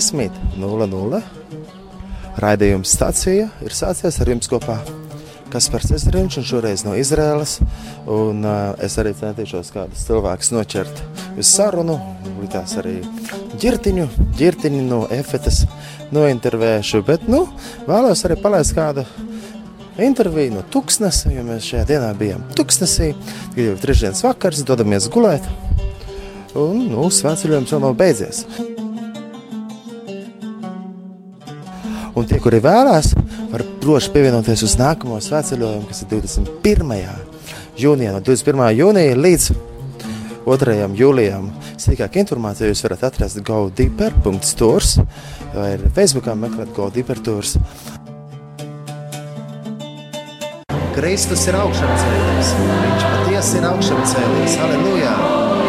vakar 10.00. Raidījums stācija ir sācies ar jums kopā. Kaspars Ezriņš un šoreiz no Izraēlas. Un, uh, es arī centīšos kādus cilvēkus noķert uz sarunu. Likās arī ģirtiņu, ģirtiņu no Efetes nointervēšu. Bet, nu, vēlos arī palaist kādu interviju no Tuksnesa, jo mēs šajā dienā bijām Tuksnesī. Tagad jau ir trešdienas vakars, dodamies gulēt. Un, nu, svētceļojums vēl nav beidzies. Un tie, kuri vēlās, var droši pievienoties uz nākamo svētceļojumu, kas ir 21. jūnijā, no 21. jūnija līdz 2. jūlijam. Sīkāk informāciju jūs varat atrast godeeper.stores vai Facebookā meklēt godeeper tours. Kristus ir augšām cēlies. Viņš patiesi ir augšām cēlies. Halleluja!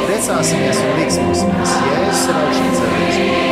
Priecāsimies un līgsmosimies. Jēzus ir augšām cēlies.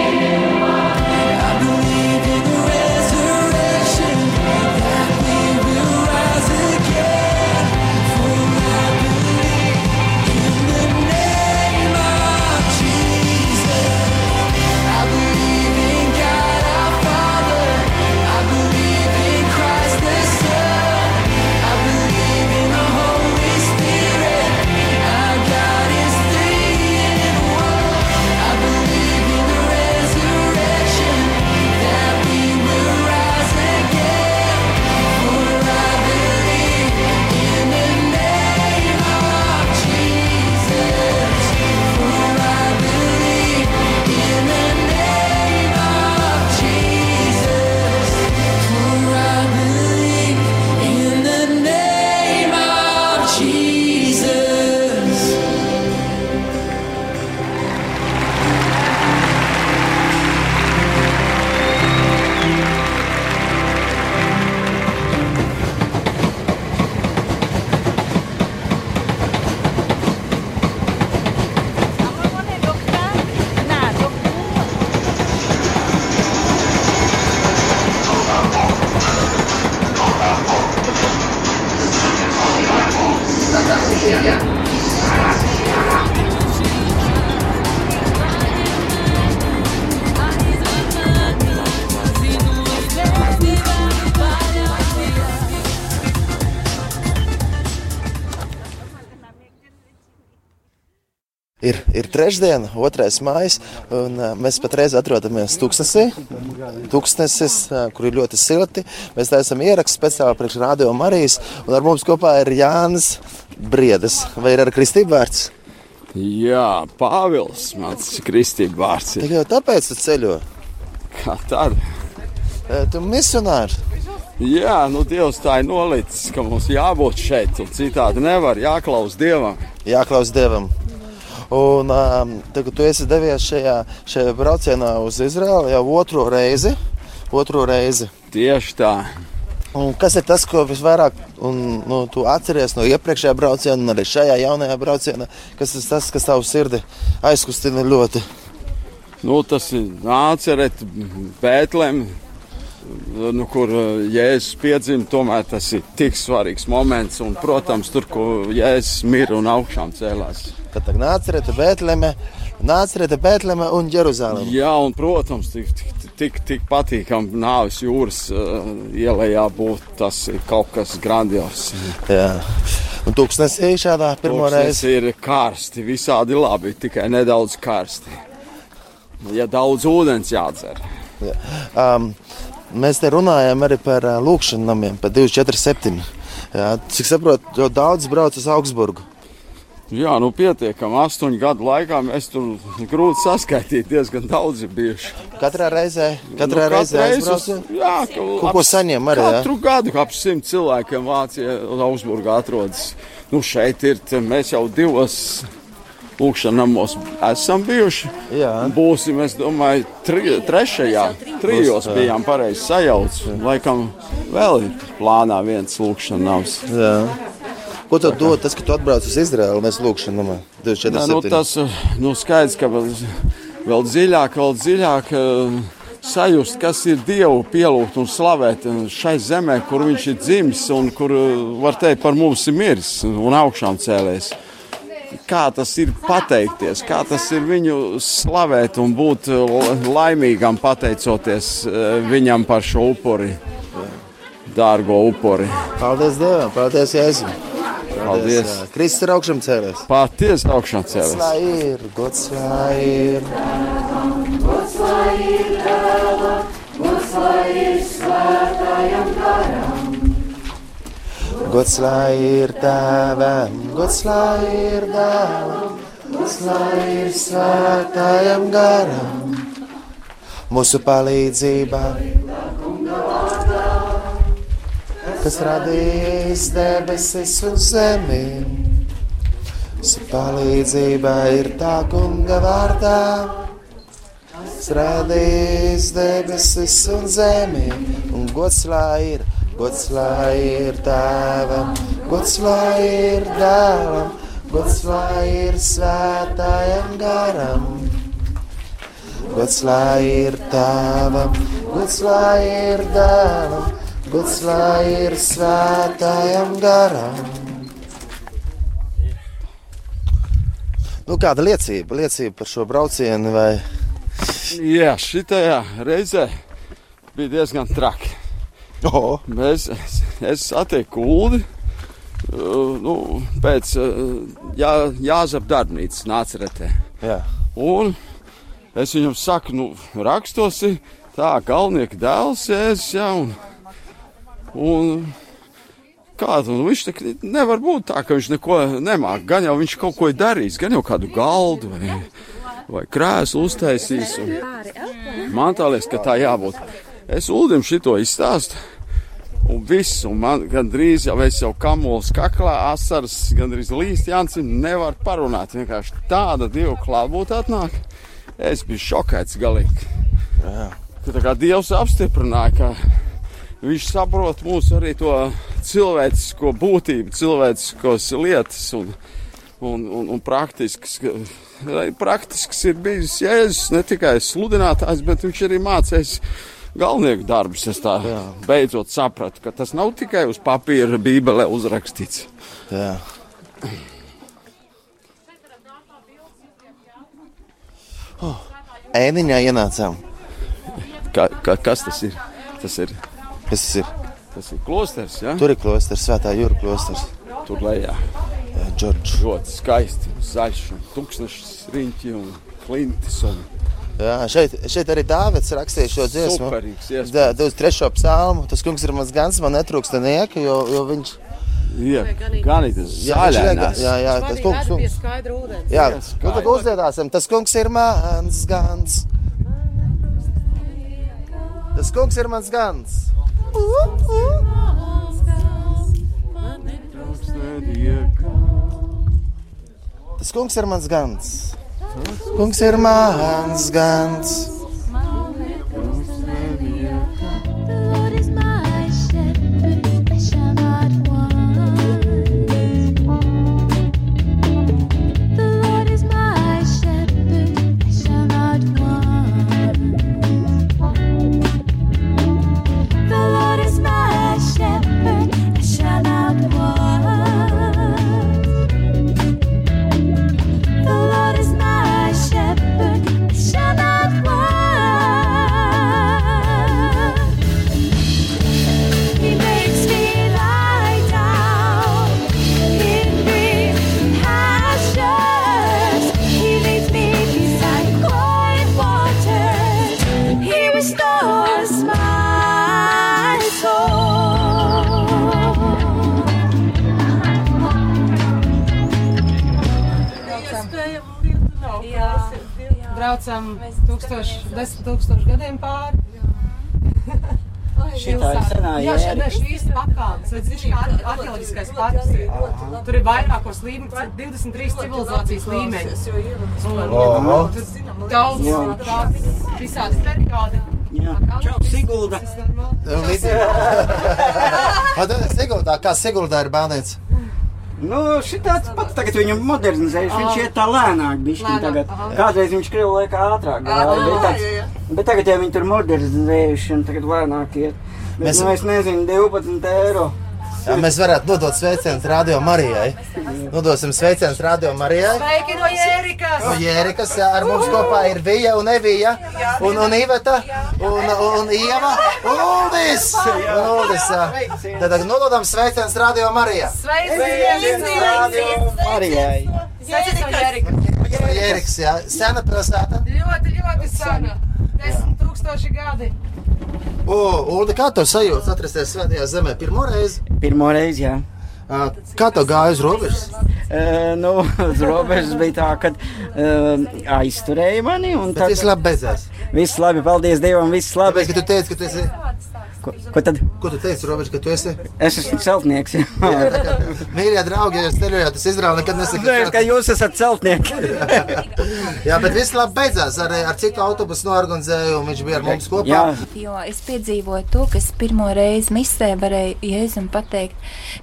Ir, ir trešdiena, 2. maija, un mēs patreiz atrodamies Tuksnesī. Tuksnesis, kur ir ļoti silti. Mēs taisām ierakstu speciāli priekš Radio Marijas, un ar mums kopā ir Jānis Briedis. Vai ir ar kristību vārds? Jā, Pāvils, mans kristība vārds ir. Tikai tāpēc tu ceļo. Kā tad? Tu misionārs. Jā, nu Dievs tā ir nolicis, ka mums jābūt šeit, un citādi nevar jāklaus Dievam. Jāklaus Dievam. Un um, tagad tu esi devies šajā, šajā braucienā uz Izraelu jau otro reizi. Otro reizi. Tieši tā. Un kas ir tas, ko visvairāk un, nu, tu atceries no iepriekšējā brauciena, un arī šajā jaunajā braucienā? Kas ir tas, kas tavu sirdi aizkustina ļoti? Nu, tas ir nācerēt Bētlem, nu, kur uh, Jēzus piedzima. Tomēr tas ir tik svarīgs moments, un, protams, tur, kur Jēzus mir un augšām cēlās. Tad tā nācerēta Bētleme, nācerēta Bētleme un Jeruzaleme. Jā, un, protams, tik, tik, tik, tik patīkami nāves jūras uh, ielējā būt. Tas ir kaut kas grandios. Jā. Un tūkstnesī šādā pirmo Tas reizi. ir karsti, visādi labi, tikai nedaudz karsti. Ja daudz ūdens jādzer. Um, mēs te runājam arī par lūkšanu namiem, par 247. Jā, cik saprotu, daudz brauc uz Augsburgu. Jā, nu pietiekami. Astoņu gadu laikā mēs tur grūti saskaitīt. Diezgan daudz ir bijuši. Katrā reizē, katrā Nu, reizē aizbrauc. Jā, ka Ko- ko saņem arī, jā? Katru gadu ap simt cilvēkiem Vācijā un Augsburgā atrodas. Nu, šeit ir, te mēs jau divos lūkšanamos esam bijuši. Jā. Būsim, es domāju, tri, trešajā, trijos bijām pareizi sajauts. Laikam vēl ir plānā viens lūkšanās. Jā. Ko tu dod tas, ka tu atbrauc uz Izraelu? Mēs lūkšanu namā Nē, nu, 247. tas eh, nu, skaidrs, ka vēl, vēl dziļāk, vēl dziļāk eh, sajust, kas ir Dievu pielūgt un slavēt eh, šai zemē, kur viņš ir dzimis un kur, var teikt, par mums ir miris un augšām cēlēs. kā tas ir pateikties, kā tas ir viņu slavēt un būt laimīgam pateicoties viņam par šo upuri, dārgo upuri. Paldies Dievam, paldies Jēzum! Paldies! Kristus ir augšām cēlies! Patiesi augšām Gods cēlies! lai ir, gods lai ir! Gods lai ir Dēlam, gods lai ir Svētajam garam. Gods lai ir tēvam, gods lai ir dēlam, gods lai ir svētājam garam. Mūsu palīdzība, kas radījis debesis un zemi. Palīdzība ir tā kunga vārdā, kas radījis debesis un zemi. Un gods lai ir, gods lai ir tēvam, gods lai ir dēlam, gods lai ir svētājam garam. Gods lai ir tēvam, gods lai ir dēlam, gods lai ir svētājam garam. Nu, kāda liecība, liecība par šo braucienu vai Jā, šitajā reizē bija diezgan traki. oh, Mēs, es, es satieku Ulu. Uh, nu, pēc uh, jā, Jāzep darbnīcas nāca retē. jā. Un es viņam saku, nu, rakstos ir tā, galvenieka dēls, jēzus, jā, un, un kā nu, viņš tā nevar būt tā, ka viņš neko nemāk. Gan jau viņš kaut ko ir darījis, gan jau kādu galdu vai, vai krēslu uztaisījis. Un man tā liekas, ka tā jābūt. Es Uldim šito izstāstu. Un viss, un man gandrīz jau es jau kamols kaklā, asaras, gandrīz līst Jansim, nevar parunāt. Vienkārši tāda dieva klātbūtne atnāk. Es biju šokēts galīgi. Jā. Tā kā Dievs apstiprināja, ka viņš saprot mūsu arī to cilvēcisko būtību, cilvēciskos lietas un, un, un, un praktisks. Praktisks ir bijis Jēzus, ne tikai sludinātājs, bet viņš arī mācījis galvenieku darbus. Es tā Jā. beidzot sapratu, ka tas nav tikai uz papīra bībelē uzrakstīts. Jā. Oh, ēniņā ienācām. Ka, ka, kas tas ir? Tas ir, tas ir? tas ir klosters, ja? Tur ir klosters, Svētā jūra klosters. tur lejā. Jā, Džordžs. Ļoti skaisti, zaļš, un tūkstošs riņķi un klintis. Un Jā, šeit, šeit arī Dāvids rakstīja šo dziesmu. superīgs. Da- 23. psalmu. Tas kungs ir mans gans, man netrūkst nieka, jo, jo viņš. Jā, gan ir tas Jā, zaļais. jā, jā, tas kungs. pie kungs. skaidra ūdens. Jā, Jā, nu tad uzdziedāsim. Tas kungs ir mans gans. Tas kungs ir mans gans. Tas kungs ir mans gans. Kungs ir mans gans. Braucam tūkstoš, desmit tūkstoši gadiem pāri. Šitā ir senā Jā, šeit jēra. ir šīs pakāpes, redz, viņš ar- arheoloģiskais parks ir. Tur ir vairākos līmeņos, 23 civilizācijas Oho. tur daudz, daudz visādi periodi. Jā. Čau, Sigulda. Siguldā, kā Siguldā ir bērnīca? Nu, šitāds pats tagad viņu modernizējuši. Viņš iet tā lēnāk, bišķiņ tagad. Kādreiz viņš krivu laikā ātrāk gāja, bet tagad jau viņi tur modernizējuši un tagad lēnāk iet. Bet, Mēs- nu, es nezinu, 12 eiro. Jā, mēs varētu nodot sveicienus Radio Marijai. Nodosim sveicienus Radio Marijai. Sveiki no Jērikas! No Jērikas jā, ar mums kopā ir Vija un Evija un, un Iveta un, un Ieva un Uldis. Un Uldis jā. Tad nododam sveicienus Radio Marijai. Sveiciens! Marijai. Sveiciens no Jērikas! Jēriks, jā, sena pilsēta. Ļoti, ļoti sena! Desmit tūkstoši gadi! O, Uldi, kā tev sajūta atrasties svētajā zemē pirmo reizi? Pirmo reizi, jā. Ā, Kā tev gāja uz robežas? Uh, nu, uz robežas bija tā, ka uh, aizturēja mani. tad- viss labi beidzās. Viss labi, paldies Dievam, viss labi. Tāpēc, ka tu teici, ka tu esi, Ko, ko tad? ko tu teici robežas, ka tu esi? Es esmu celtnieks. jā. Jā, Mīļie draugi, ja jūs ceļojat, tas Izraēla nekad Zinu, nesaka. ka jūs esat celtnieki. Jā, bet viss labi beidzās. Ar, ar citu autobusu norganizēju, un viņš bija ar mums kopā. Jā, Jo es piedzīvoju to, ka es pirmo reizi misē varēju Jēzum pateikt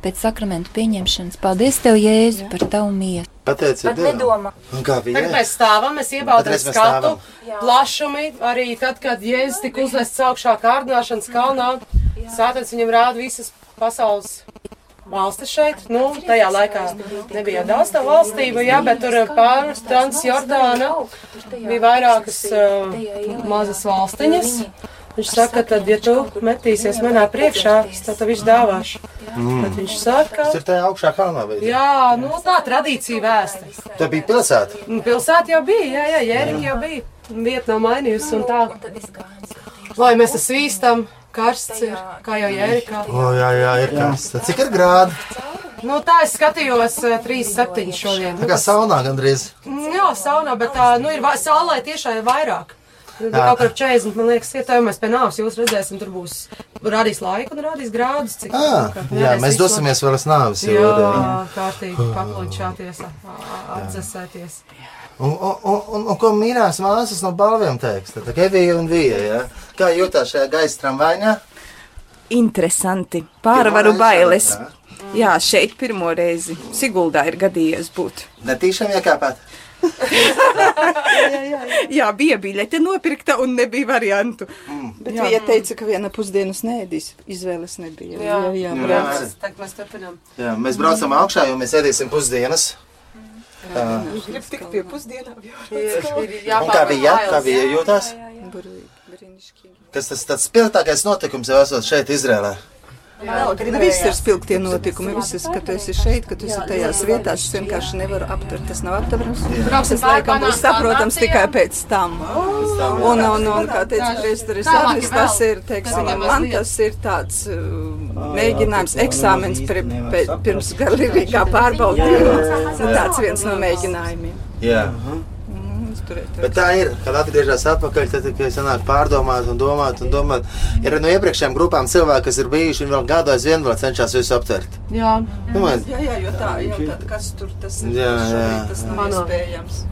pēc sakramentu pieņemšanas. Paldies tev, Jēzu, par tavu mietu. Pateici, Pat nedomā. Un kā bija? Tagad mēs stāvam, mēs iebaudām skatu, plašumi. Arī tad, kad Jēzus tika uzvests augšā kārdināšanas kalnā, Sātans viņam rāda visas pasaules valstis šeit. Nu, tajā laikā nebija daudz tā valstību, jā, bet tur pār Transjordāna bija vairākas uh, mazas valstiņas. Viņš saka, tad, ja tu metīsies manā priekšā, tad tev viņš dāvāšu. Tad viņš saka, Tas ir tajā augšā kalnā. ne? jā, nu tā tradīcija vēsta. Tā bija pilsēta. Nu, Pilsēta jau bija, jā, jā, Jērika jau bija. Vieta nav mainījusi un tā. Lai mēs tas svīstam, karsts ir, kā jau Jērikā. O, jā, jā, ir kas. Tad Cik ir grādi? Nu, tā es skatījos eh, 3,7 šodien. Tā kā saunā gandrīz. Nu, Jā, saunā, bet tā, nu, ir saulē tiešām ir vairāk. Jā. Kaut kā ap 40, man liekas, iet, jau mēs pie nāves jūs redzēsim, tur būs rādīs laiku un rādīs grādus. Cik, À, kā- jā, mēs visu dosimies vēl uz nāves. jūrā. Jā, kārtīgi paplančāties, atdzesēties. Un, un, un, un, un ko mīļās māsas no balviem teiks? Tad Evija un Vija, jā. Kā jūtās šajā gaisa tramvaņā? Interesanti. Pārvaru bailes. šādā, Jā, šeit pirmo reizi. Siguldā ir gadījies būt. Netīšām iekāpāt. Jā, bija biļete nopirkta un nebija variantu. Bet Jā. viņa teica, ka viena pusdienas nēdīs. Izvēles nebija. Jā. jā, jā, Jā. brauc. Tagad mēs turpinām. Jā, mēs braucam augšā, jo mēs ēdīsim pusdienas. Gribu tikt pie pusdienām. Kā bija, kā bija jūtās? Kas tas tāds spilgtākais notikums jau esot šeit Izrēlē? Nu, viss ir spilgtie notikumi. Viss, ka tu esi šeit, ka tu esi tajās vietās. Es vienkārši nevaru aptvert. Tas nav aptverams. Tas laikam būs saprotams tikai pēc tam. Un, un, un kā teica priesteris Arnis, tas ir, teiksim, man tas ir tāds uh, mēģinājums, eksāmens pir, pir, pirms garīgā pārbaudījuma. Tāds viens no mēģinājumiem. Jā. Mm, uzturēt. Bet tā ir, kad atgriežas atpakaļ, tad tikai sanāk pārdomāt un domāt un domāt. Ir no iepriekšējām grupām cilvēki, kas ir bijuši un vēl gadu aizvien vēl cenšas visu aptvert. Jā. Nu, man- Jā, jā, jo tā, jā, tad kas tur tas ir? Jā, jā. Tas nav Manā. iespējams.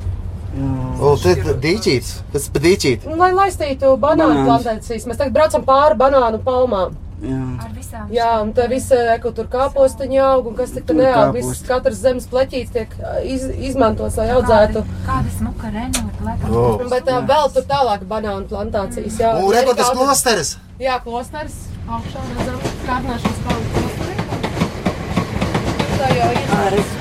O, tu ir dīķīts, tas ir dīķīt. Nu, lai laistītu banānu plantācijas, mēs tagad braucam pāri banānu palmām. Jā. Jā, un te viss, eh, kur tur kāpostiņa aug un kas tik tur neaug. Viss katrs zemes pleķīts tiek eh, iz, izmantots, lai audzētu. Kāda smuka Renault O. Bet uh, vēl tur tālāk banānu plantācijas. Jā, Un rekords Jērikā- klosteris. Jā, klosters. Augšā redzam, kārdināšanas kalnu klosteri. Tā jau ir.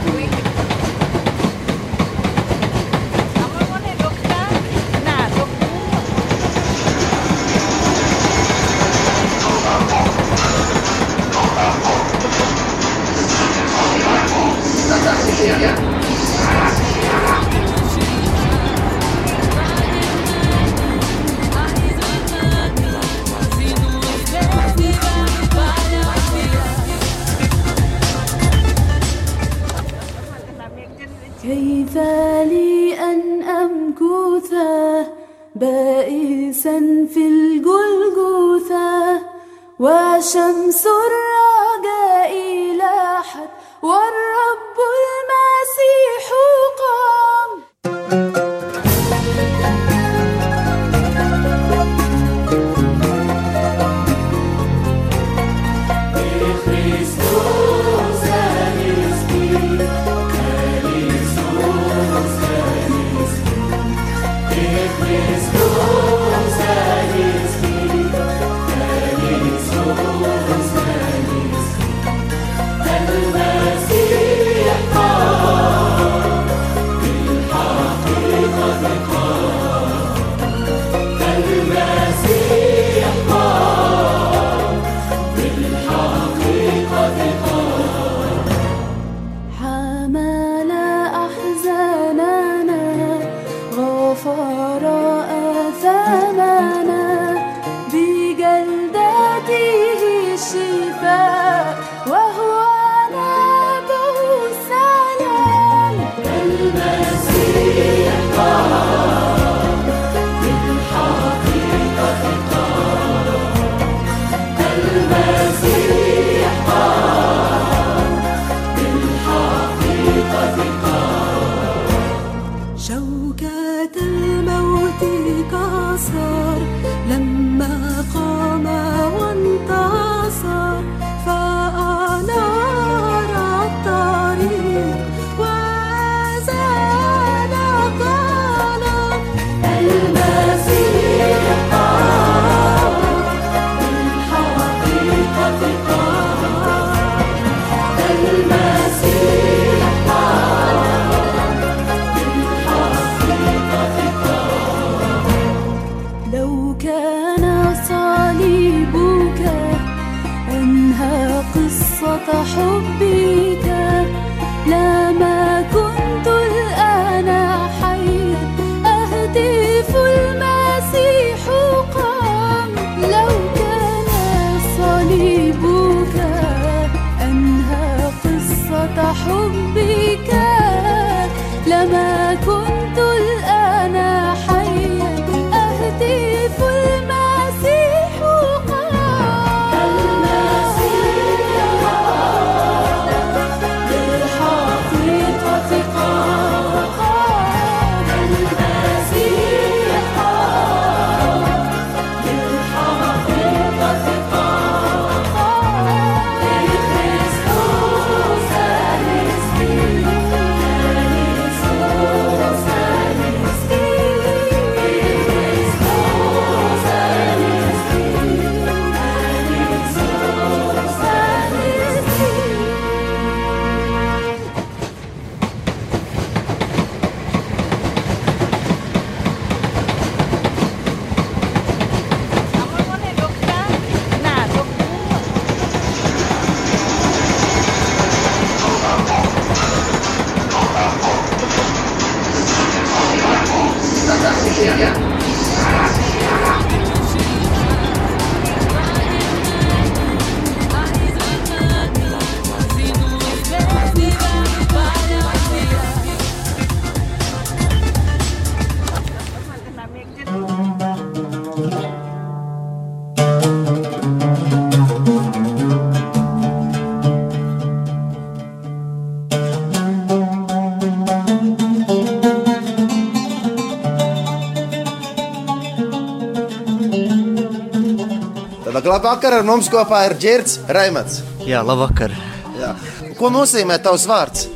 Labvakar ar mums kopā ir Girts Raimats. Jā, labvakar. Jā. Ko nozīmē tavs vārds?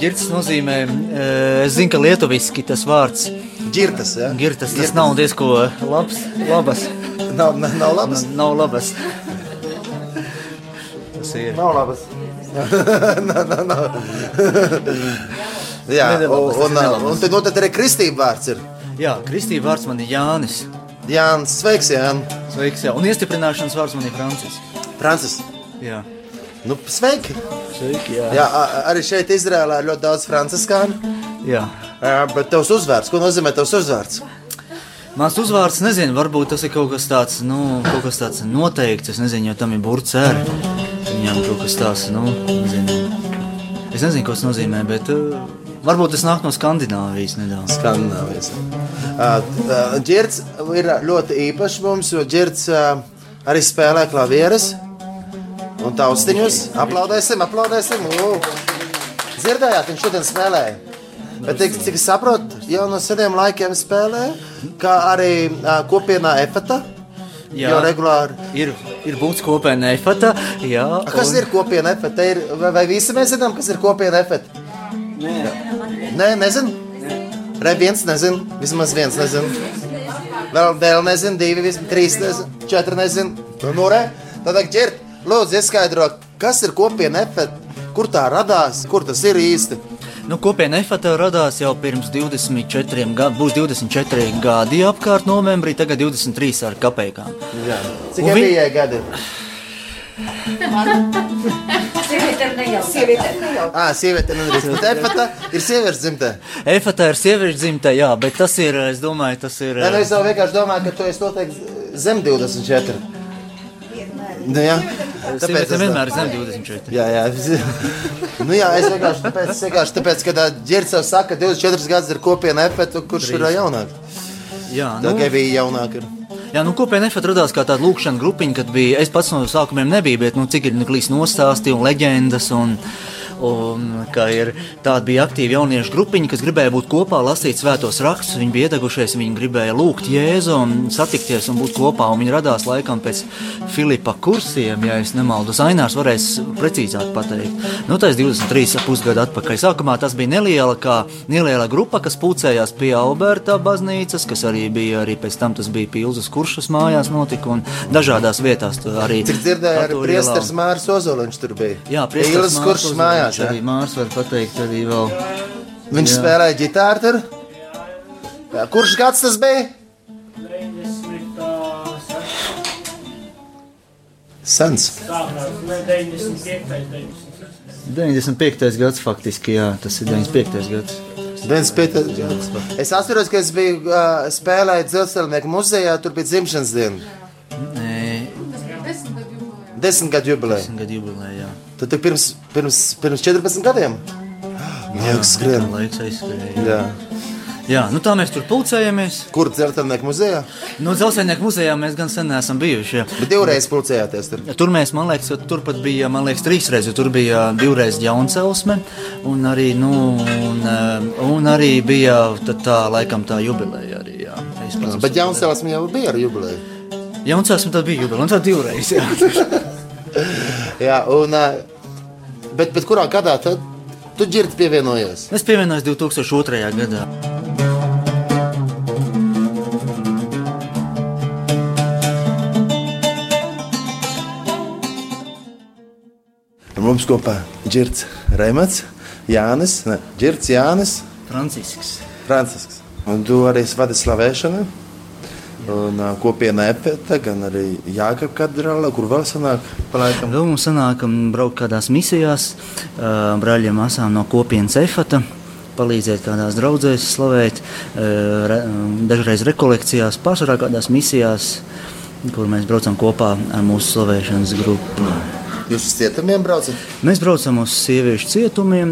Girts nozīmē, e, es zinu, ka lietuviski tas vārds Girtas, ja? Girtas, tas nav diezko labs, labas. Nav, nav, nav labas. Nav labas. Tas ir. Nav labas. nav, nav, nav. Jā, Nedabas, un, un, un tad, nu, tad arī kristība vārds ir. Jā, kristība vārds man ir Jānis. Jānis, sveiks, Jānis. Sveiks, jā. Un iestiprināšanas vārds man ir Francis. Francis. Jā. Nu, sveiki! Sveiki, jā. Jā, arī šeit Izrēlā ir ļoti daudz franciskāņu. Jā. Jā, bet tavs uzvārds, ko nozīmē tavs uzvārds? Mans uzvārds, nezinu, varbūt tas ir kaut kas tāds, nu, kaut kas tāds noteikts. Es nezinu, jo tam ir burts ar. Viņam kaut kas tāds, nu, nezinu. Es nezinu, ko tas nozīmē, bet uh, varbūt tas nāk no Skandināvijas nedaudz. Skandināvijas. Girts ir ļoti īpašs mums, jo ā, arī spēlē klavieres un taustiņus. Aplaudēsim, aplaudēsim! U! Dzirdējāt, viņš šodien spēlēja. Bet, cik, cik es saprotu, jau no seniem laikiem spēlē, kā arī kopienā efata. Jau regulāri. Ir, ir būts kopiena efata. Jā, A, kas un- ir kopiena? Ir, vai, visi mēs zinām, kas ir kopiena efata? Nē. Nē, nezinu. Re, viens nezinu, vismaz viens nezinu. Vēl, vēl nezinu, divi, vismaz trīs, nezinu, četri nezinu. Nu, re, tad ķert, lūdzu, ieskaidro, kas ir kopiena efekta, kur tā radās, kur tas ir īsti. Nu, kopiena efata radās jau pirms 24 gadiem. Būs 24 gadi apkārt novembrī, tagad 23 ar kapekām. Jā. Cik Un vi- bija gadi? Cik Sieviete nedrīkst. Bet efata ir sievietes dzimtē. Efata ir sieviešu dzimta, jā, bet tas ir, es domāju, tas ir. Nē, nu es jau vienkārši domāju, ka tu esi noteikti zem 24. Nu, jā, Tāpēc es vienmēr ir zem 24. Jā, jā. nu, jā, es vienkārši tāpēc, es vienkārši tāpēc ka ģērcēvs saka, ka 24 gadus ir kopiena efekta, kurš ir jaunāks. Jā, Tā nu, kā bija jaunāka. ir. Jā, nu, kopiena efekta radās kā tāda lūkšana grupiņa, kad bija. Es pats no sākumiem nebiju, bet nu, cik ir neklīs nostāsti un leģendas. Un, Un, ka ir tāda bija aktīva jauniešu grupiņa, kas gribēja būt kopā, lasīt svētos rakstus. Viņi bija iedegušies, viņi gribēja lūgt Jēzu un satikties un būt kopā. Un viņi radās laikam pēc Filipa kursiem, ja es nemaldu. Zainārs varēs precīzāk pateikt. Nu, tas ir 23 gadu atpakaļ. Sākumā tas bija neliela, kā neliela grupa, kas pulcējās pie Alberta baznīcas, kas arī bija arī pēc tam tas bija Pilsas kuršas mājās notika un dažādās vietās. Arī Cik dzirdēju, arī priesteris. Mārs Ozoliņš tur bija. Jā, priesteris kurš Mārs mājās. Ozoliņš Arī jā. Mārs var pateikt arī vēl. Viņš Jā. spēlēja ģitāru tur. Kurš gads tas bija? Sens. 95. gads faktiski, jā, tas ir 95. gads. 95. gads. Es atceros, ka es biju uh, spēlējis dzelzceļnieku muzejā, tur bija dzimšanas diena. Nē, Desmit gadu jubileja. gadu jubilejā. Tad tu pirms, pirms, pirms 14 gadiem? Laiks skrien. Laiks aizskrēja. Jā. Jā, nu tā mēs tur pulcējamies. Kur dzelzceļnieku muzejā? Nu, Dzelzceļnieku muzejā mēs gan sen neesam bijuši. Jā. Bet divreiz pulcējāties tur. Tur mēs, man liekas, turpat bija, man liekas, trīs reizes. Tur bija divreiz jauncelsme, un arī, nu, un, eh, un arī bija tā, tā, laikam, tā jubileja. Arī, jā. Pats Bet Jaunsēlas jau bija ar jubileju. Jauncelsme tad bija jubileja, un tā divreiz. Jā. Jā, un, bet, bet kurā gadā tad tu ģirti pievienojies? Es pievienojos 2002. gadā. Mums kopā ģirts Reimats, Jānis, ne, ģirts Jānis, Francisks. Francisks. Un tu arī vadi slavēšanu. Un uh, kopiena epita, gan arī Jākap katedrālē, kur vēl sanāk pa laikam. Vēl mums sanāk, um, braukt kādās misijās, uh, brāļiem māsām no kopienas efata, palīdzēt kādās draudzēs, slavēt, uh, re, um, dažreiz rekolekcijās, pārsvarā kādās misijās, kur mēs braucam kopā ar mūsu slavēšanas grupu. Jūs uz cietumiem braucat? Mēs braucam uz sieviešu cietumiem,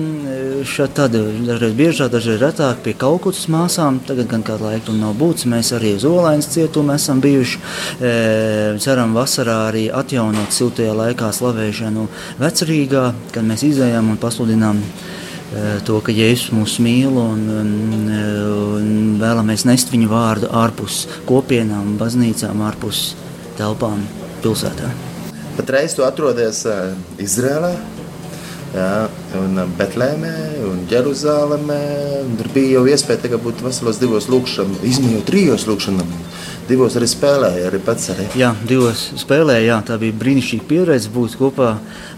šeit dažreiz biežāk, dažreiz retāk pie Kalkutas māsām. Tagad gan kādu laiku tur nav būtis. Mēs arī uz Olainas cietumu esam bijuši. E, ceram vasarā arī atjaunot siltajā laikā slavēšanu Vecrīgā, kad mēs izējām un pasludinām e, to, ka Jēzus mūs mīl un, un, un vēlamies nest viņu vārdu ārpus kopienām, baznīcām, ārpus telpām pilsētā. Patreiz tu atrodies uh, Izrēlā, jā, un uh, Betlēmē, un Jeruzalemē. un Tur bija jau iespēja tagad būt veselos divos lūkšanām, izmējot trijos lūkšanām. Divos arī spēlēja, arī pats arī. Jā, divos spēlēja. Jā, tā bija brīnišķīga pieredze būt kopā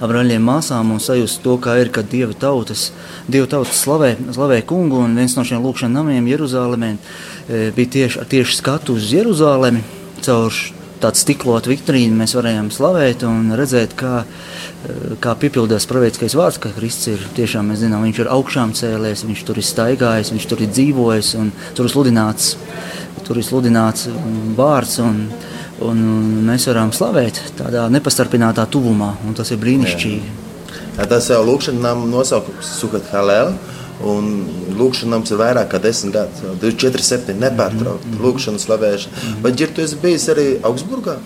ar brāļiem, māsām un sajust to, kā ir, kad dieva tautas, dieva tautas slavē, slavē kungu. Un viens no šiem lūkšanām namiem Jeruzalemē e, bija tieši, tieši skatu uz Jeruzalemi caur š- tādu stiklot vitrīnu mēs varējām slavēt un redzēt, kā, eh, kā piepildās pravietiskais vārds, ka Kristus ir tiešām, mēs zinām, viņš ir augšām cēlēs, viņš tur ir staigājis, viņš tur ir dzīvojis un tur ir sludināts, tur ir sludināts mm, vārds un, un mēs varam slavēt tādā nepastarpinātā tuvumā un tas ir brīnišķīgi. Jā, tas jau lūkšanām nosaukums Suhat Halel. Un lūkšanām ir vairāk kā desmit gadi. 24, 7 nepārtraukti. Lūkšana, slavēšana. Vai ģirtu esi bijis arī Augsburgā?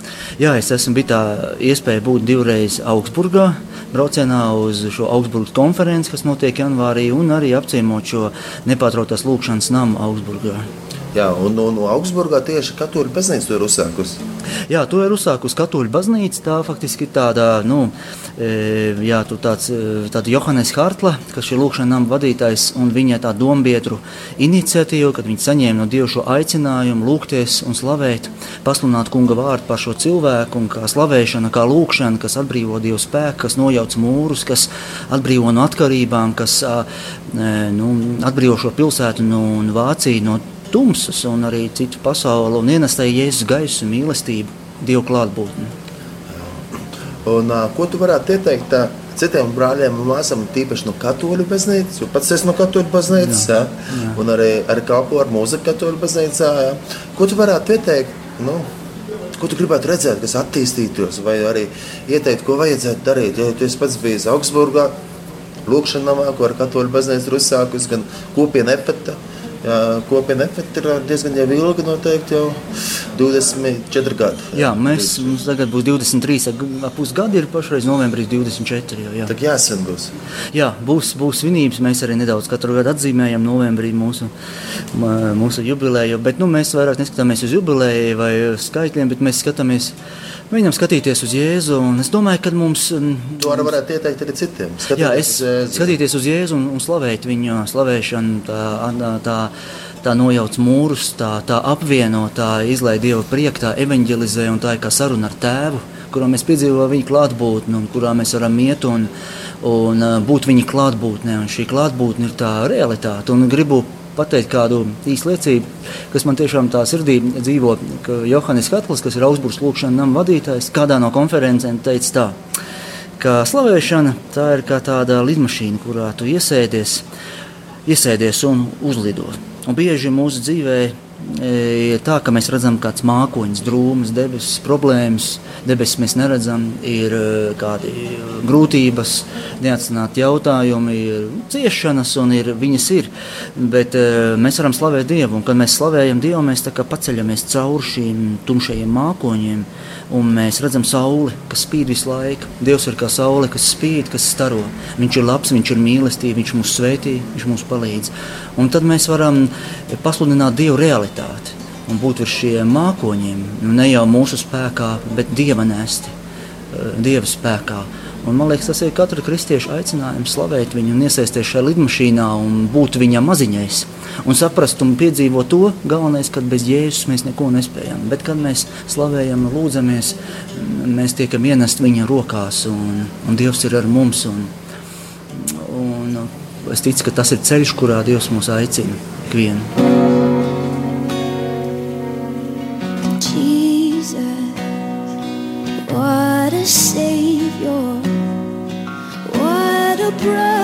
Jā, es esmu bijis tā iespēja būt divreiz Augsburgā, braucienā uz šo Augsburgas konferenci, kas notiek janvārī, un arī apciemot šo nepārtrautās lūkšanas namu Augsburgā. Jā, un, un, Augsburgā tieši katoļu baznīca to ir uzsākusi. Jā, to ir uzsākusi katoļu baznīca. Tā faktiski ir tāda, nu, e, jā, tāds, e, tāda Johannes Hartla, kas ir lūkšanas nama vadītājs, un viņa tā dombiedru iniciatīva, kad viņi saņēma no Dieva šo aicinājumu lūgties un slavēt, pasludināt kunga vārdu par šo cilvēku, un kā slavēšana, kā lūkšana, kas atbrīvo Dieva spēku, kas nojauc mūrus, kas atbrīvo no atkarībām, kas e, nu, atbrīvo šo pilsētu no no Vāciju. No tumsas un arī citu pasauli un ienestāja Jēzus gaisu, mīlestību, Dieva klātbūtni. Un, ko tu varētu ieteikt citiem brāļiem un māsām, tīpaši no katoļu baznīcas, jo pats esmu no katoļu baznīcas, jā, jā. un arī, arī kalpo ar mūziku katoļu baznīcā. Jā. Ko tu varētu ieteikt? Nu, Ko tu gribētu redzēt, kas attīstītos, vai arī ieteikt, ko vajadzētu darīt? Ja tu esi pats bijis Augsburgā, Lūkšanā, ko ar katoļu baznīcu ir uzsākusi, gan kopiena efekta. Jā, kopiena efekta ir diezgan jau ilga, noteikti jau 24 gadi. Jā, mēs, mums tagad būs 23 pusgadi, ir pašreiz novembrī 24. Jau, jā. Tā jāsven būs. Jā, būs, būs svinības. Mēs arī nedaudz katru gadu atzīmējam novembrī mūsu, mūsu jubileju. Bet nu, mēs vairāk neskatāmies uz jubileju vai skaitļiem, bet mēs skatāmies. Mēģinām skatīties uz Jēzu. un Es domāju, ka mums. mm, To arī varētu ieteikt arī citiem. Jā, es uz Jēzu. skatīties uz Jēzu un, un slavēt viņa slavēšanu, tā, tā, tā, nojauc mūrus, tā, tā apvieno, tā izlaiž dievu prieku, tā evanģelizē un tā ir kā saruna ar tēvu, kurā mēs piedzīvojam viņa klātbūtni un kurā mēs varam iet un, un ā, būt viņa klātbūtnē. Un šī klātbūtne ir tā realitāte. Un gribu pateikt kādu īstu liecību, kas man tiešām tā sirdī dzīvo. Johannes Katls, kas ir Augsburgas lūkšanas nama vadītājs, kādā no konferencēm teica tā ka slavēšana tā ir kā tāda lidmašīna, kurā tu iesēdies, iesēdies un uzlido. Un bieži mūsu dzīvē e, ir tā, ka mēs redzam kāds mākoņus, drūmas, debesis, problēmas. Debesis mēs neredzam, ir e, kādi grūtības, neatcināti jautājumi, ir ciešanas, un ir, viņas ir. Bet e, mēs varam slavēt Dievu, un kad mēs slavējam Dievu, mēs paceļamies cauri šīm tumšajiem mākoņiem. Un mēs redzam sauli, kas spīd visu laiku. Dievs ir kā saule, kas spīd, kas staro. Viņš ir labs, viņš ir mīlestīgs, viņš mūs svētī, viņš mums palīdz. Un tad mēs varam pasludināt Dievu realitāti un būt virs šiem mākoņiem. Nu, Ne jau mūsu spēkā, bet Dieva nesti, eh, Dieva spēkā. Un, man liekas, tas ir katra kristieša aicinājums slavēt viņu un iesaistīties šajā lidmašīnā un būt viņa maziņais. Un saprast un piedzīvot to, galvenais, ka bez Jēzus mēs neko nespējam. Bet, kad mēs slavējam, lūdzamies, m, mēs tiekam ienest viņa rokās, un, un Dievs ir ar mums. Un, un es ticu, ka tas ir ceļš, kurā Dievs mūs aicina ikvienu. breath.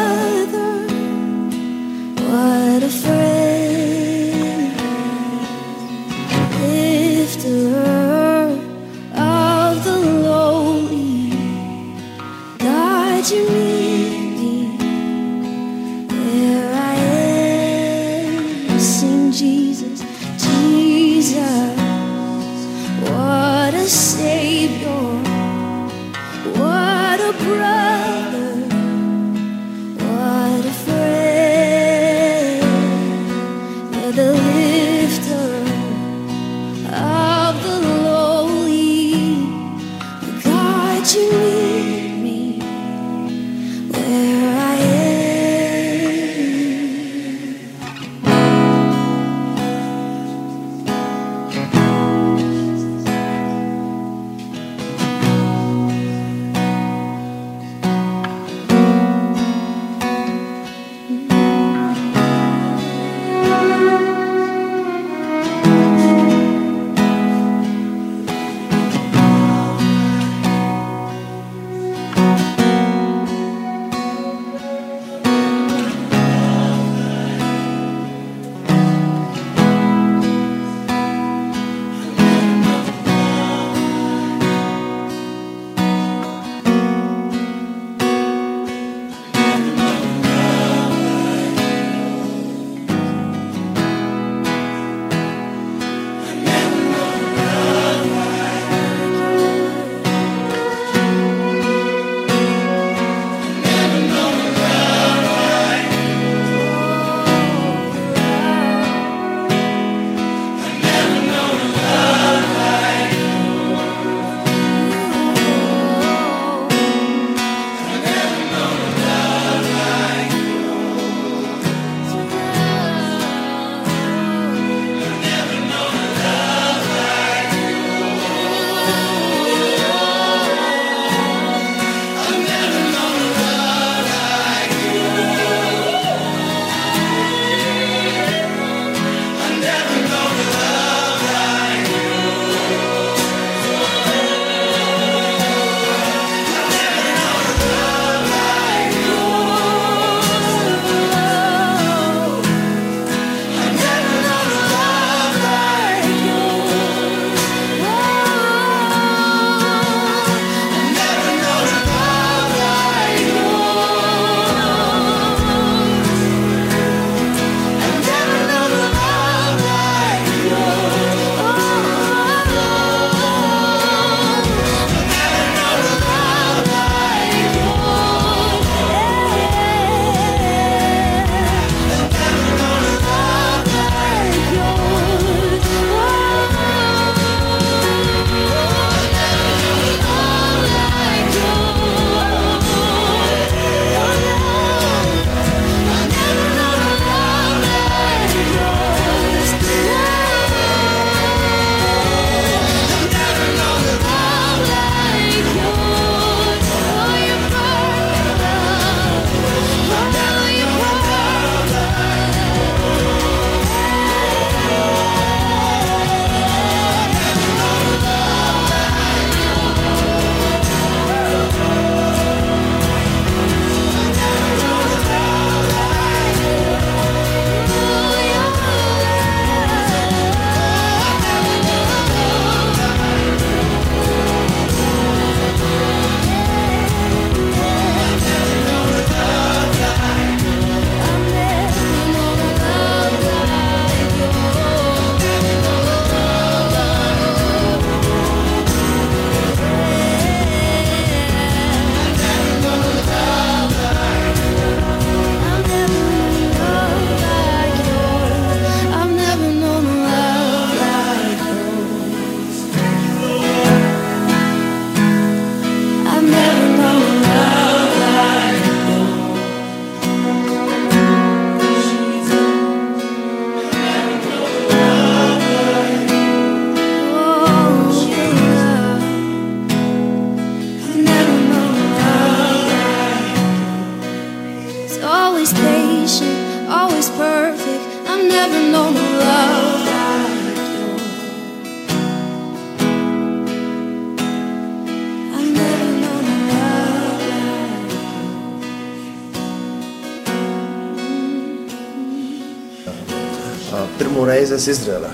Pirmo reizi es Izrēlā.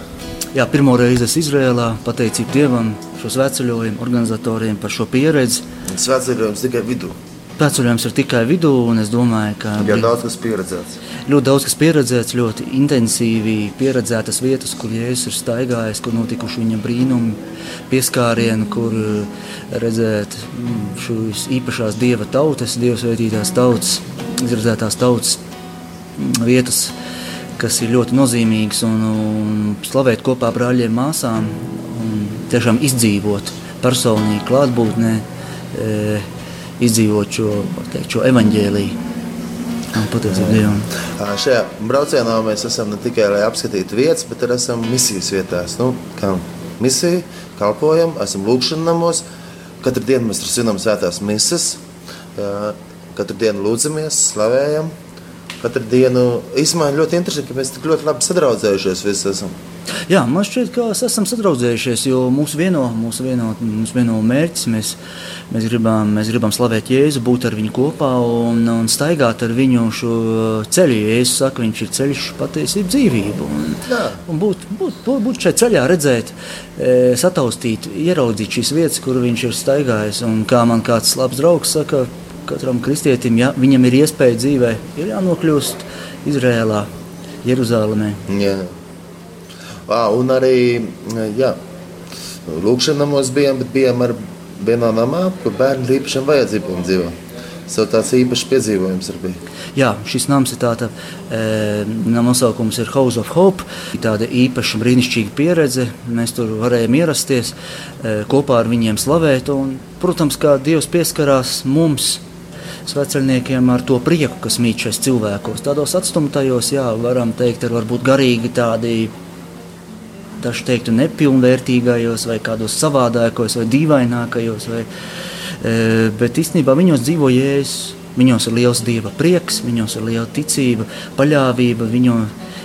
Jā, pirmo reizi es Izrēlā pateicību Dievam, šo svētceļojumu organizatoriem par šo pieredzi. Svētceļojums tikai vidū. Svētceļojums ir tikai vidū, un es domāju, ka Jā, daudz kas pieredzēts. ļoti daudz kas pieredzēts, ļoti intensīvi pieredzētas vietas, kur Jēzus ir staigājis, kur notikuši viņa brīnumi, pieskārieni, kur eh, redzēt mm, šīs īpašās dieva tautas, dievsveitītās tautas, izredzētās tautas mm, vietas, kas ir ļoti nozīmīgas un, un slavēt kopā brāļiem, māsām un tiešām izdzīvot personīgi klātbūtnē, e, izdzīvot šo, teikt, šo evaņģēliju. Un Pateicību Dievam. Ā, Šajā braucienā mēs esam ne tikai lai apskatītu vietas, bet arī esam misijas vietās. Nu, kā misija, kalpojam, esam lūkšanamos. Katru dienu mēs svinam svētās misijas, ā, katru dienu lūdzamies, slavējam. Katru dienu īstenībā ļoti interesanti, ka mēs tik ļoti labi sadraudzējušies visi esam. Jā, man šķiet, ka mēs esam sadraudzējušies, jo mūsu vieno, mūsu vieno, mūsu vieno mērķis mēs, mēs, gribam, mēs gribam slavēt Jēzu, būt ar viņu kopā un, un staigāt ar viņu šo ceļu. Jēzus saka, viņš ir ceļš, patiesība, dzīvība. Un, Jā. un būt, būt, būt, būt šajā ceļā, redzēt, e, sataustīt, ieraudzīt šīs vietas, kur viņš ir staigājis. Un kā man kāds labs draugs saka, katram kristietim, ja viņam ir iespēja dzīvē, ir jānokļūst Izrēlā, Jeruzalemē. Jā. Ā, un arī jā, lūkšanamos bijām, bet bijām ar vienā namā, kur bērni ar īpašām vajadzībām dzīvo. Tas tāds īpašs piedzīvojums arī bija. Jā, šis nams ir tāds e, nosaukums, ir House of Hope. Tāda īpaša, brīnišķīga pieredze. Mēs tur varējām ierasties, e, kopā ar viņiem slavēt. Un, protams, kā Dievs pieskarās mums. Sveceļniekiem ar to prieku, kas mīt šajos cilvēkos. Tādos atstumtajos, jā, varam teikt, ir varbūt garīgi tādi daži teiktu, nepilnvērtīgajos, vai kādos savādākos, vai dīvainākajos. Vai, e, bet īstenībā viņos dzīvo jēzus. Viņos ir liels dieva prieks, viņos ir liela ticība, paļāvība. Viņo,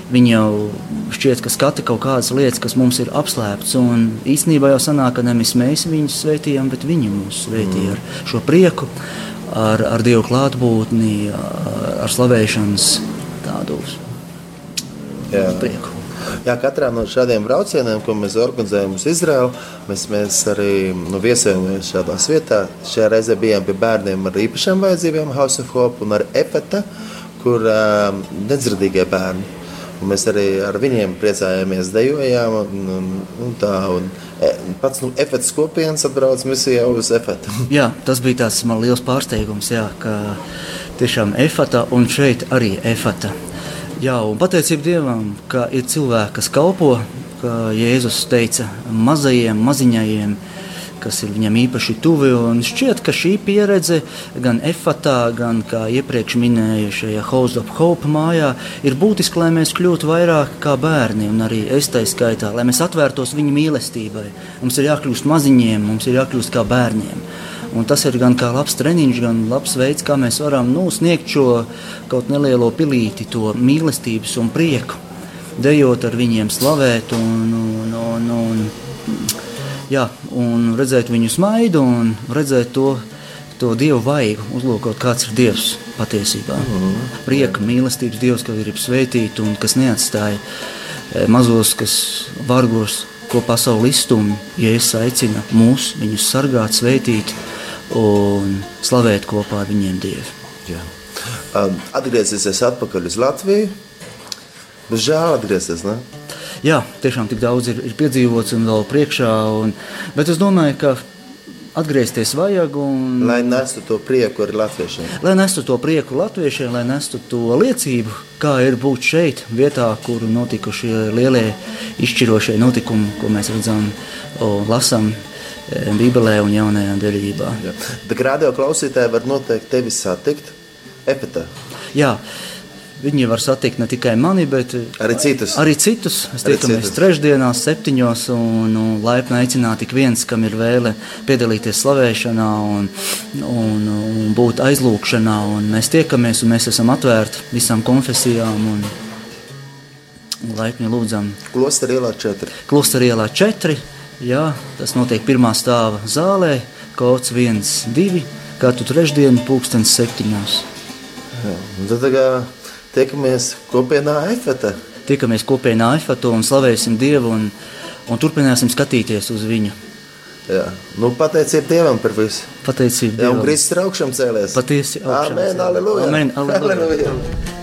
Viņi jau šķiet, ka skata kaut kādas lietas, kas mums ir apslēptas. Un īstenībā jau sanāk, ka nevis mēs viņus svētījām, bet viņi mūs svētīja ar šo prieku, ar, ar Dievu klātbūtni, ar, slavēšanas tādu Jā. prieku. Jā, katrā no šādiem braucieniem, ko mēs organizējam uz Izraelu, mēs, mēs arī nu, viesojamies šādās vietās. Šajā reizē bijām pie bērniem ar īpašām vajadzībām, House of Hope un ar Efeta, kur uh, nedzirdīgie bērni. Un mēs arī ar viņiem priecājāmies, dejojām. Un, un, un tā, un, e, pats nu, efekts kopienas atbrauc misijā uz efektu. Jā, tas bija tāds man liels pārsteigums, jā, ka tiešām efata un šeit arī efata. Jā, un pateicība Dievam, ka ir cilvēki, kas kalpo, ka Jēzus teica mazajiem, maziņajiem, kas ir viņam īpaši tuvi. Šķiet, ka šī pieredze gan efatā, gan kā iepriekš minēju šajā House of Hope mājā, ir būtiski, lai mēs kļūtu vairāk kā bērni, un arī es tai skaitā, lai mēs atvērtos viņa mīlestībai. Mums ir jākļūst maziņiem, mums ir jākļūst kā bērniem. Un tas ir gan kā labs treniņš, gan labs veids, kā mēs varam nu, sniegt šo kaut nelielo pilīti, to mīlestības un prieku, dejot ar viņiem, slavēt un, un, un, un, jā, un redzēt viņu smaidu un redzēt to, to dievu vaigu, uzlūkot, kāds ir dievs patiesībā. Prieka, mīlestības dievs, kas grib svētīt un kas neatstāja eh, mazos, kas vargos, ko pasauli izstumj, ja es aicinu mūs, viņus sargāt, svētīt un slavēt kopā ar viņiem Dievu. Jā. Um, Atgriezīsies atpakaļ uz Latviju. Bez žēl atgriezties, ne? Jā, tiešām tik daudz ir, ir piedzīvots un vēl priekšā, un, bet es domāju, ka atgriezties vajag. Un, Lai nestu to prieku arī latviešiem. Lai nestu to prieku latviešiem, lai nestu to liecību, kā ir būt šeit, vietā, kur notikuši lielie izšķirošie notikumi, ko mēs redzam, o, lasām e, Bībelē un Jaunajā derībā. Bet radio klausītāji var noteikti tevi satikt epitā. Jā, viņi var satikt ne tikai mani, bet Arī citus. Arī citus. Mēs tiekamies trešdienās, septiņos, un, un laipni aicināt ik viens, kam ir vēle piedalīties slavēšanā un, un, un būt aizlūgšanā. Un mēs tiekamies, un mēs esam atvērti visām konfesijām. Un, laipni lūdzam Klosteri ielā 4. Klustera ielā 4. Jā, tas notiek pirmā stāva zālē, kods 1, 2, katru trešdienu, pulkstenis septiņos. Un tad tagad tiekamies kopienā efekta. tiekamies kopienā Aifatu un slavēsim Dievu un, un turpināsim skatīties uz viņu. Jā. Nu, pateicība Dievam par visu. Pateicība Jā, un Dievam. Kristus ir augšām cēlies. Patiesi augšām Amen, cēlies. aleluja. Amen, aleluja. aleluja.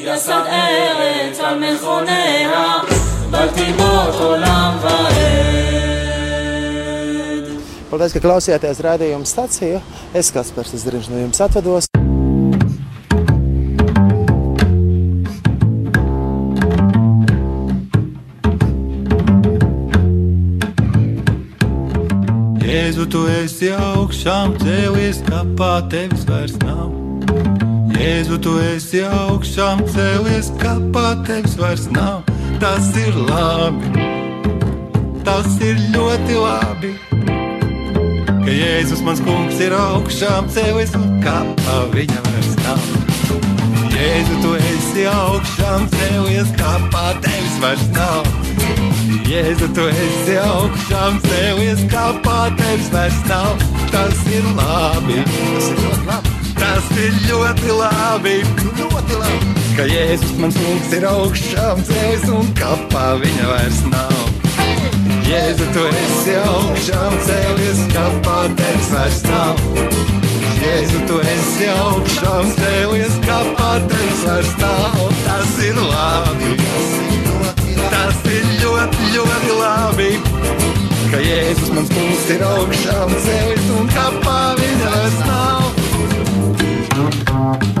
יסד ארץ על מכוניה, בלטימות עולם ועד. Paldies, ka klausījāties raidījuma stācijā. Es Kaspars Zariņš no jums atvados. Jēzu, tu esi augšām cēlies, kapā tevis vairs nav. Jēzu, tu esi augšām cēlies, kapā tevis vairs nav. Tas ir labi, tas ir ļoti labi. Ka Jēzus mans kungs ir augšām cēlies un kapā viņa vairs nav. Jēzu, tu esi augšām cēlies, kapā tevis vairs nav. Jēzu, tu esi augšām cēlies, kapā tevis vairs nav. Tas ir labi, tas ir ļoti labi. Tas ir ļoti labi, ļoti labi. Ka Jēzus mans kungs ir augšām cēlies un kapā viņa vairs nav. Jēzu, tu esi augšām cēlies, kapā tevis vairs nav. Jēzu, tu esi augšām cēlies, kapā tevis vairs nav. Tas ir labi, tas ir ļoti, ļoti labi. Ka Jēzus mans kungs ir augšām cēlies un kapā viņa vairs nav. Tas ir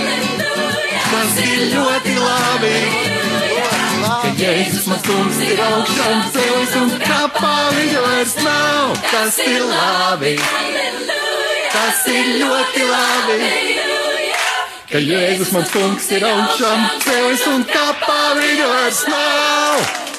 ļoti labi. Ka Jēzus mans kungs ir augšām cēlis un kapā viņa vairs nav. Tas ir labi. Tas ir ļoti labi. Ka Jēzus mans kungs ir augšām cēlis un kapā viņa vairs nav.